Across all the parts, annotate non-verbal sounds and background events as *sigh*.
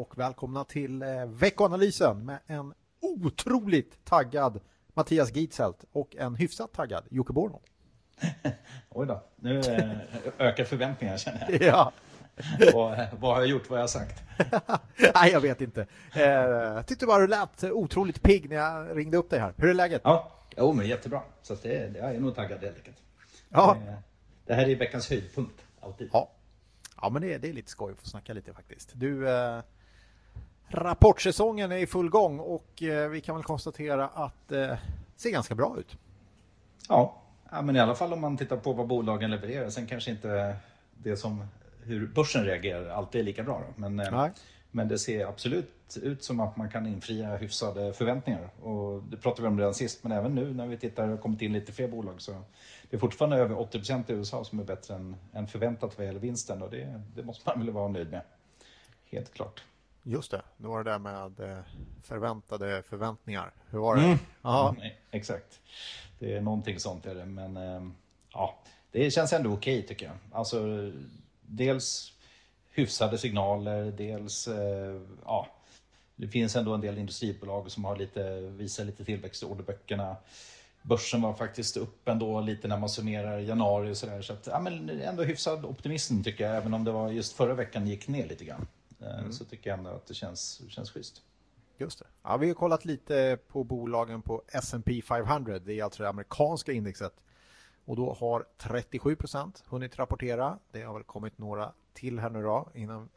och välkomna till eh, veckoanalysen med en otroligt taggad Mattias Gitzelt och en hyfsat taggad Jocke Borno. *laughs* Oj då, nu eh, ökar förväntningarna känner jag. *laughs* Ja. vad, vad har jag gjort, vad har jag sagt? *laughs* Nej, jag vet inte. Eh, jag tyckte bara du lät otroligt pigg när jag ringde upp dig här. Hur är läget? Ja, jo, men jättebra. Så att det, jag är nog taggad helt enkelt. Ja. Det här är veckans höjdpunkt, alltid. Ja, ja men det är, det är lite skoj att få snacka lite faktiskt. Du, rapportsäsongen är i full gång och eh, vi kan väl konstatera att det eh, ser ganska bra ut. Ja. men i alla fall om man tittar på vad bolagen levererar. Sen kanske inte det som hur börsen reagerar alltid är lika bra. Då. Men, eh, Nej. men det ser absolut ut som att man kan infria hyfsade förväntningar. Och det pratade vi om redan sist, men även nu när vi tittar och kommit in lite fler bolag så det är fortfarande över 80 i USA som är bättre än, än förväntat vad gäller vinsten och det, det måste man väl vara nöjd med. Helt klart. Just det, det var det där med eh, förväntade förväntningar. Hur var det? Mm. Ja, Nej, exakt. Det är någonting sånt är det, men eh, ja, det känns ändå okej tycker jag. Alltså, dels hyfsade signaler, dels eh, ja, det finns ändå en del industribolag som har lite, visar lite tillväxt i orderböckerna. Börsen var faktiskt upp ändå lite när man summerar januari och sådär. Så att, ja, men ändå hyfsad optimism tycker jag, även om det var just förra veckan gick ner lite grann. Eh, Så tycker jag ändå att det känns, känns schysst. just det. Ja, vi har kollat lite på bolagen på S&P 500. Det är alltså det amerikanska indexet. Och då har 37 procent hunnit rapportera. Det har väl kommit några till här nu då innan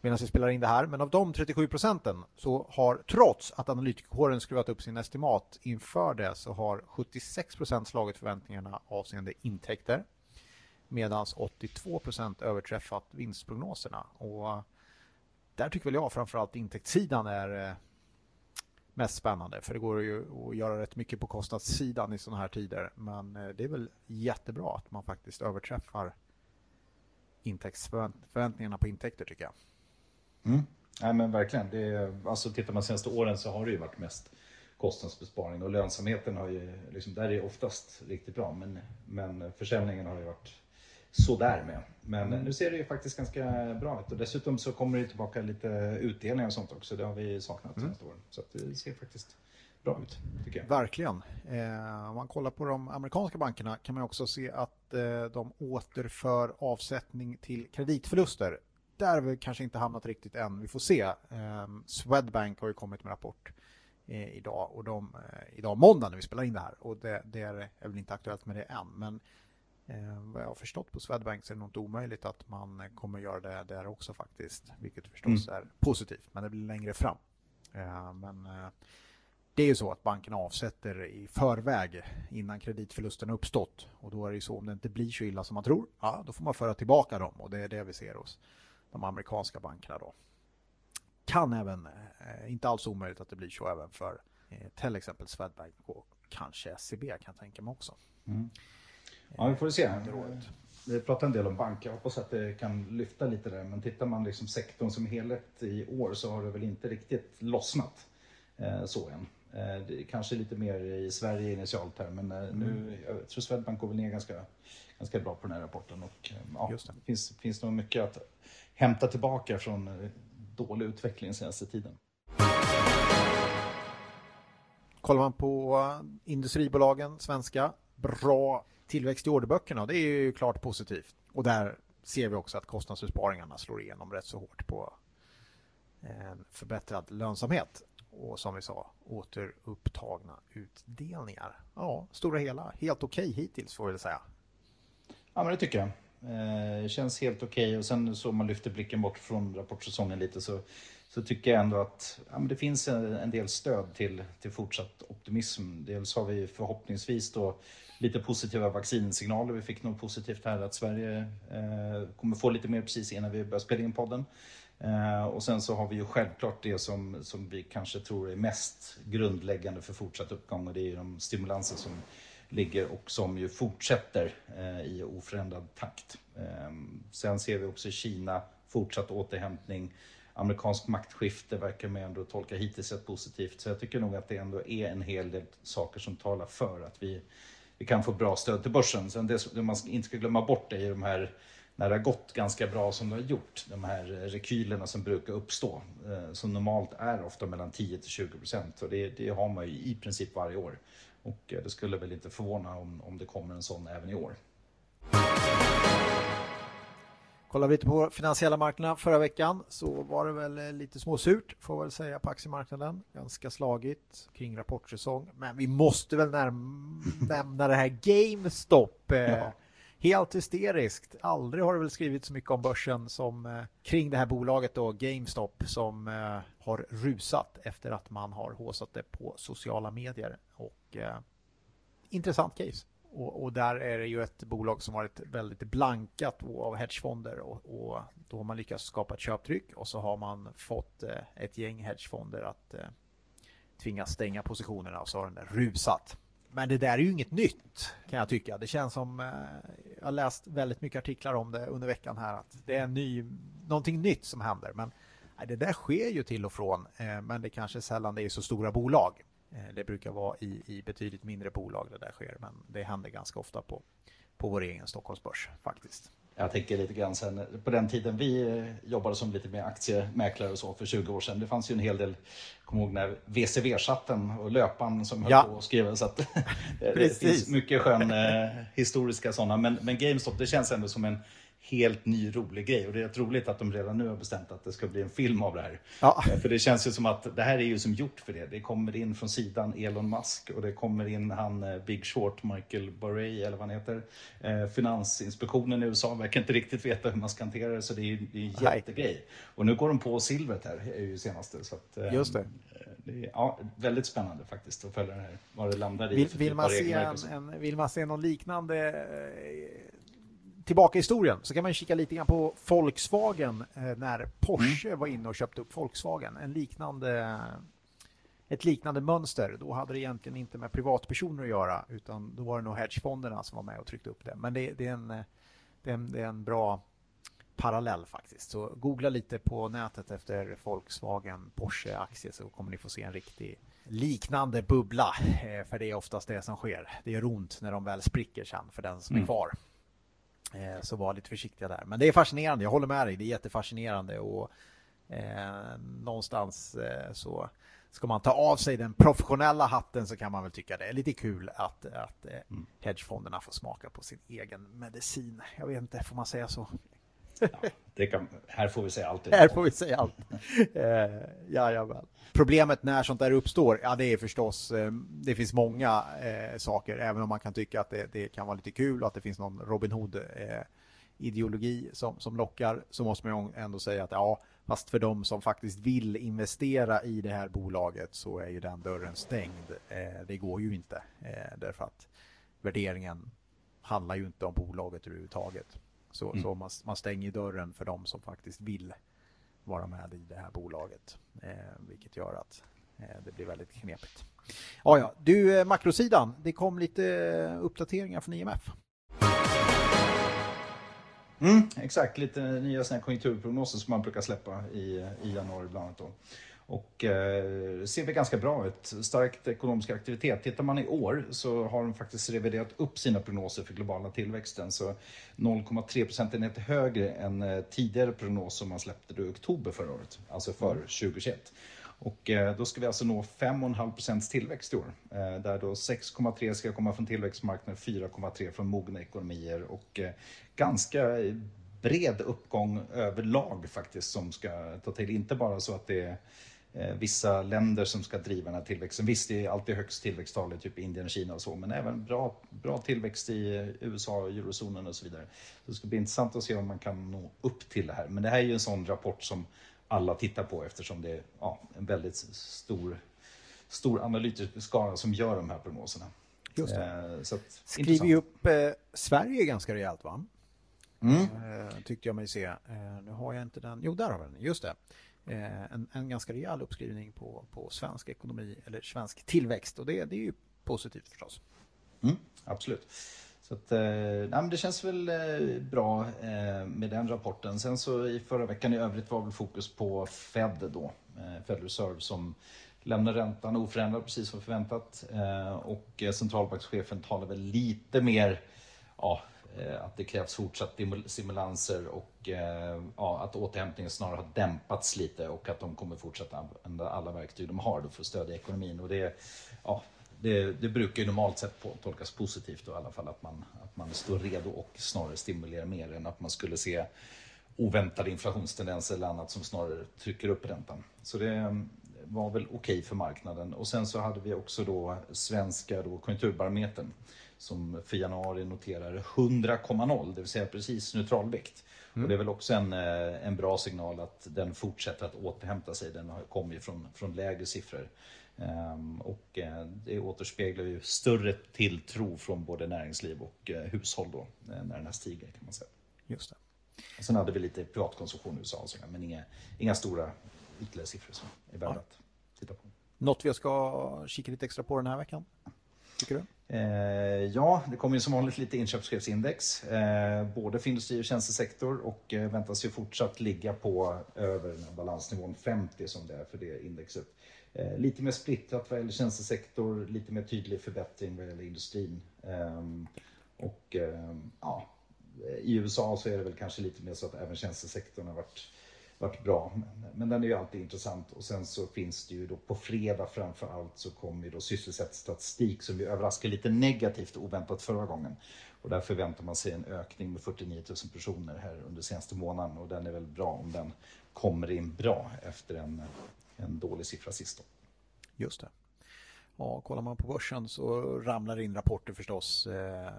medan vi spelar in det här. Men av de 37 procenten så har trots att analytikerkåren skruvat upp sin estimat inför det så har 76 procent slagit förväntningarna avseende intäkter medan 82 procent överträffat vinstprognoserna. Och där tycker väl jag framförallt intäktssidan är eh, mest spännande för det går ju att göra rätt mycket på kostnadssidan i sådana här tider. Men eh, det är väl jättebra att man faktiskt överträffar intäktsförväntningarna på intäkter tycker jag. Mm. Nej men verkligen. Det är, alltså tittar man de senaste åren så har det ju varit mest kostnadsbesparing och lönsamheten har ju, liksom, där är det oftast riktigt bra. Men, men försäljningen har ju varit sådär med. Men nu ser det ju faktiskt ganska bra ut och dessutom så kommer det tillbaka lite utdelningar och sånt också. Det har vi saknat de senaste åren. Så det ser faktiskt bra ut tycker jag. Verkligen. Eh, om man kollar på de amerikanska bankerna kan man också se att eh, de återför avsättning till kreditförluster. Där har vi kanske inte hamnat riktigt än. Vi får se. Eh, Swedbank har ju kommit med rapport eh, idag och de, eh, idag måndag när vi spelar in det här och det, det är, är väl inte aktuellt med det än. Men eh, vad jag har förstått på Swedbank så är det nog inte omöjligt att man kommer göra det där också faktiskt. Vilket förstås är positivt men det blir längre fram. Eh, men eh, det är ju så att bankerna avsätter i förväg innan kreditförlusten uppstått. Och då är det ju så om det inte blir så illa som man tror, ja då får man föra tillbaka dem och det är det vi ser hos de amerikanska bankerna då. Kan även, eh, inte alls omöjligt att det blir så även för eh, till exempel Swedbank och kanske SEB kan jag tänka mig också. Ja, vi får se. Vi pratar en del om banker. Jag hoppas att det kan lyfta lite där. Men tittar man liksom sektorn som helhet i år så har det väl inte riktigt lossnat eh, så än. Eh, kanske lite mer i Sverige initialt här, men eh, nu, jag tror Swedbank går väl ner ganska, ganska bra på den här rapporten. Och, eh, ja, Just det. finns, finns nog mycket att hämta tillbaka från eh, dålig utveckling senaste tiden. Kollar man på eh, industribolagen, svenska, bra tillväxt i orderböckerna. Det är ju klart positivt. Och där ser vi också att kostnadsbesparingarna slår igenom rätt så hårt på en förbättrad lönsamhet. Och som vi sa, återupptagna utdelningar. Ja, stora hela, helt okej hittills får vi väl säga. Ja, men det tycker jag. Eh, känns helt okej. Och sen så om man lyfter blicken bort från rapportsäsongen lite så, så tycker jag ändå att ja, men det finns en, en del stöd till, till fortsatt optimism. Dels har vi förhoppningsvis då lite positiva vaccinsignaler. Vi fick något positivt här att Sverige eh, kommer få lite mer precis innan vi börjar spela in podden. Eh, och sen så har vi ju självklart det som, som vi kanske tror är mest grundläggande för fortsatt uppgång och det är ju de stimulanser som ligger och som ju fortsätter eh, i oförändrad takt. Ehm, sen ser vi också i Kina fortsatt återhämtning. Amerikansk maktskifte verkar man ändå tolka hittills ett positivt. Så jag tycker nog att det ändå är en hel del saker som talar för att vi, vi kan få bra stöd till börsen. Sen det, som man inte ska glömma bort är ju de här när det har gått ganska bra som det har gjort, de här rekylerna som brukar uppstå, eh, som normalt är ofta mellan 10 till 20 procent. Och det, det, har man ju i princip varje år. Och eh, det skulle väl inte förvåna om, om det kommer en sån även i år. Kollar vi lite på finansiella marknaderna förra veckan så var det väl eh, lite småsurt får jag väl säga på aktiemarknaden. Ganska slagigt kring rapportsäsong. Men vi måste väl nämna det här GameStop. Ja. Helt hysteriskt. Aldrig har det väl skrivit så mycket om börsen som eh, kring det här bolaget då, GameStop, som eh, har rusat efter att man har håsat det på sociala medier. Och eh, intressant case. Och, och, där är det ju ett bolag som varit väldigt blankat av hedgefonder och, och, då har man lyckats skapa ett köptryck och så har man fått eh, ett gäng hedgefonder att eh, tvingas stänga positionerna och så har den där rusat. Men det där är ju inget nytt kan jag tycka. Det känns som, eh, jag har läst väldigt mycket artiklar om det under veckan här, att det är ny, någonting nytt som händer. Men nej, det där sker ju till och från, eh, men det kanske sällan det är så stora bolag. Eh, det brukar vara i, i betydligt mindre bolag det där sker, men det händer ganska ofta på, på vår egen Stockholmsbörs faktiskt. Jag tänker lite grann sen, på den tiden vi jobbade som lite mer aktiemäklare och så för 20 år sedan. Det fanns ju en hel del, kommer ihåg när VCV-chatten och löpan som höll ja. på att skriva. Så att *laughs* det, det finns mycket skön eh, historiska sådana. Men, men GameStop, det känns ändå som en helt ny rolig grej. Och det är rätt roligt att de redan nu har bestämt att det ska bli en film av det här. Ja. Eh, för det känns ju som att det här är ju som gjort för det. Det kommer in från sidan Elon Musk och det kommer in han eh, Big Short, Michael Burry eller vad han heter. Eh, Finansinspektionen i USA verkar inte riktigt veta hur man ska hantera det så det är ju en jättegrej. Och nu går de på silvret här, är ju senaste. Så att, Just det. Det är ja, väldigt spännande faktiskt att följa det här, vad det landar i. Vill, vill, man, se en, en, vill man se någon liknande tillbaka i historien så kan man kika lite grann på Volkswagen eh, när Porsche mm. var inne och köpte upp Volkswagen. En liknande, ett liknande mönster. Då hade det egentligen inte med privatpersoner att göra utan då var det nog hedgefonderna som var med och tryckte upp det. Men det, det, är, en, det, är, en, det är en bra parallell faktiskt. Så googla lite på nätet efter Volkswagen Porsche-aktie så kommer ni få se en riktig liknande bubbla. Eh, för det är oftast det som sker. Det gör ont när de väl spricker sen för den som är mm. kvar. Eh, så var lite försiktiga där. Men det är fascinerande, jag håller med dig. Det är jättefascinerande och eh, någonstans eh, så ska man ta av sig den professionella hatten så kan man väl tycka det är lite kul att, att eh, mm. hedgefonderna får smaka på sin egen medicin. Jag vet inte, får man säga så? Ja, kan, här får vi säga allt. Här får vi säga allt. eh, jajamän. Problemet när sånt där uppstår, ja det är förstås, eh, det finns många eh, saker, även om man kan tycka att det, det, kan vara lite kul och att det finns någon Robin Hood eh, ideologi som, som lockar, så måste man ändå säga att ja, fast för de som faktiskt vill investera i det här bolaget så är ju den dörren stängd. Eh, det går ju inte, eh, därför att värderingen handlar ju inte om bolaget överhuvudtaget. Så, mm. så man, man stänger dörren för de som faktiskt vill vara med i det här bolaget. Eh, vilket gör att eh, det blir väldigt knepigt. Ja, ja. Du, eh, makrosidan. Det kom lite eh, uppdateringar från IMF. Mm, exakt, lite nya såna konjunkturprognoser som man brukar släppa i, i januari bland annat. Då. Och eh, ser väl ganska bra ut. Starkt ekonomisk aktivitet. Tittar man i år så har de faktiskt reviderat upp sina prognoser för globala tillväxten. Så 0,3 procentenheter högre än eh, tidigare prognos som man släppte i oktober förra året. Alltså för 2021. Mm. Och eh, då ska vi alltså nå 5,5 procents tillväxt i år. Där då 6,3 ska komma från tillväxtmarknaden, 4,3 från mogna ekonomier och ganska bred uppgång överlag faktiskt som ska ta till. Inte bara så att det är vissa länder som ska driva den här tillväxten. Visst, det är alltid högst tillväxttal i typ Indien och Kina och så, men även bra, bra tillväxt i USA, eurozonen och så vidare. Så det ska bli intressant att se om man kan nå upp till det här. Men det här är ju en sån rapport som alla tittar på eftersom det är ja, en väldigt stor, stor analytisk skara som gör de här prognoserna. Just det. Eh, så att, Skriver ju upp eh, Sverige ganska rejält va? Mm. Eh, tyckte jag mig se. Eh, nu har jag inte den. Jo, där har vi den. Just det. Eh, en, en ganska rejäl uppskrivning på, på svensk ekonomi eller svensk tillväxt och det, det är ju positivt förstås. Mm, absolut. Så att, eh, det känns väl eh, bra eh, med den rapporten. Sen så i förra veckan i övrigt var väl fokus på Fed då, Fed Reserve som lämnar räntan oförändrad precis som förväntat. Och centralbankschefen talar väl lite mer ja, Eh, att det krävs fortsatt stimulanser och eh, ja, att återhämtningen snarare har dämpats lite och att de kommer fortsätta använda alla verktyg de har för att stödja ekonomin. Och det, ja, det, det brukar ju normalt sett tolkas positivt då, i alla fall att man, att man står redo och snarare stimulerar mer än att man skulle se oväntade inflationstendenser eller annat som snarare trycker upp räntan. Så det eh, var väl okej okay för marknaden. Och sen så hade vi också då svenska då konjunkturbarometern som för januari noterar 100,0, det vill säga precis neutralvikt. Mm. Och det är väl också en, eh, en bra signal att den fortsätter att återhämta sig. Den har kommit från, från lägre siffror. Um, och uh, det återspeglar ju större tilltro från både näringsliv och uh, hushåll då, när den här stiger kan man säga. Just det. Och sen hade vi lite privatkonsumtion i USA, men inga, inga stora ytterligare siffror som är värda ja. att titta på. Något vi ska kika lite extra på den här veckan? Tycker du? Eh, ja, det kommer ju som vanligt lite inköpschefsindex. Eh, både för industri och tjänstesektor och eh, väntas ju fortsatt ligga på över balansnivån 50 som det är för det indexet. Eh, lite mer splittrat vad gäller tjänstesektor, lite mer tydlig förbättring vad gäller industrin. Eh, och eh, ja, i USA så är det väl kanske lite mer så att även tjänstesektorn har varit varit bra. Men, men den är ju alltid intressant. Och sen så finns det ju då på fredag framför allt så kommer ju då sysselsättningsstatistik som vi överraskar lite negativt och oväntat förra gången. Och där förväntar man sig en ökning med 49 000 personer här under senaste månaden och den är väl bra om den kommer in bra efter en, en dålig siffra sist. Då. Just det. Ja, kollar man på börsen så ramlar in rapporter förstås. Eh,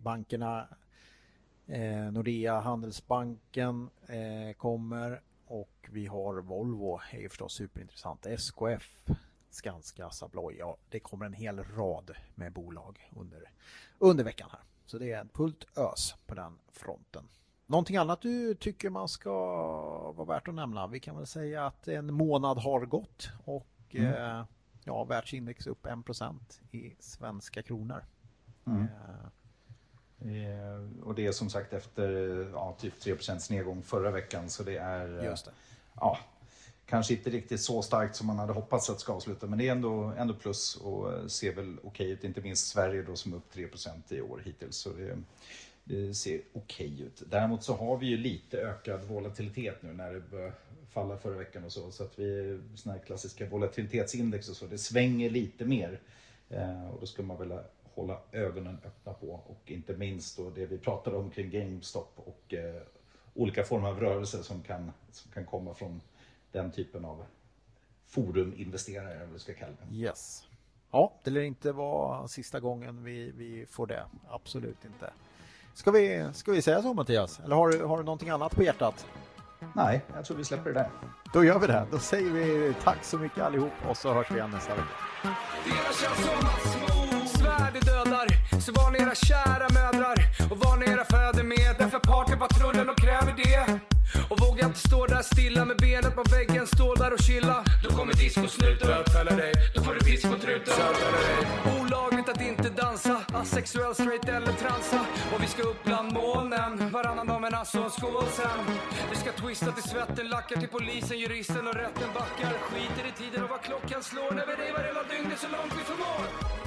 bankerna Eh, Nordea, Handelsbanken eh, kommer och vi har Volvo, är ju förstås superintressant. SKF, Skanska, Assa Abloy. Ja, det kommer en hel rad med bolag under, under veckan här. Så det är fullt ös på den fronten. Någonting annat du tycker man ska vara värt att nämna? Vi kan väl säga att en månad har gått och mm. eh, ja, världsindex upp 1% i svenska kronor. Mm. Eh, och det är som sagt efter ja, typ 3% nedgång förra veckan så det är eh, Just det. Ja, kanske inte riktigt så starkt som man hade hoppats att det ska avsluta men det är ändå, ändå plus och eh, ser väl okej ut. Inte minst Sverige då som är upp 3 i år hittills. Så det, det ser okej ut. Däremot så har vi ju lite ökad volatilitet nu när det börjar falla förra veckan och så. Så att vi, sådana här klassiska volatilitetsindex och så, det svänger lite mer. Eh, och då ska man väl hålla ögonen öppna på och inte minst då det vi pratade om kring GameStop och eh, olika former av rörelser som kan, som kan komma från den typen av foruminvesterare, eller vad vi ska kalla det. Yes. Ja, det lär inte vara sista gången vi, vi får det. Absolut inte. Ska vi, ska vi säga så Mattias? Eller har du, har du någonting annat på hjärtat? Nej, jag tror vi släpper det där. Då gör vi det. Då säger vi tack så mycket allihop och så hörs vi igen nästa vecka. Så var ni era kära mödrar och var ni era fäder med. Därför partypatrullen och kräver det. Och våga inte stå där stilla med benet på väggen, stå där och chilla. Då kommer discosnuten bötfälla dig. Då får du piss på truten. Olagligt att inte dansa, asexuell, straight eller transa. Och vi ska upp bland molnen, varannan dag men alltså skål sen. Vi ska twista till svetten, lackar till polisen, juristen och rätten backar. Skiter i tiden och vad klockan slår när vi revar hela dygnet så långt vi förmår.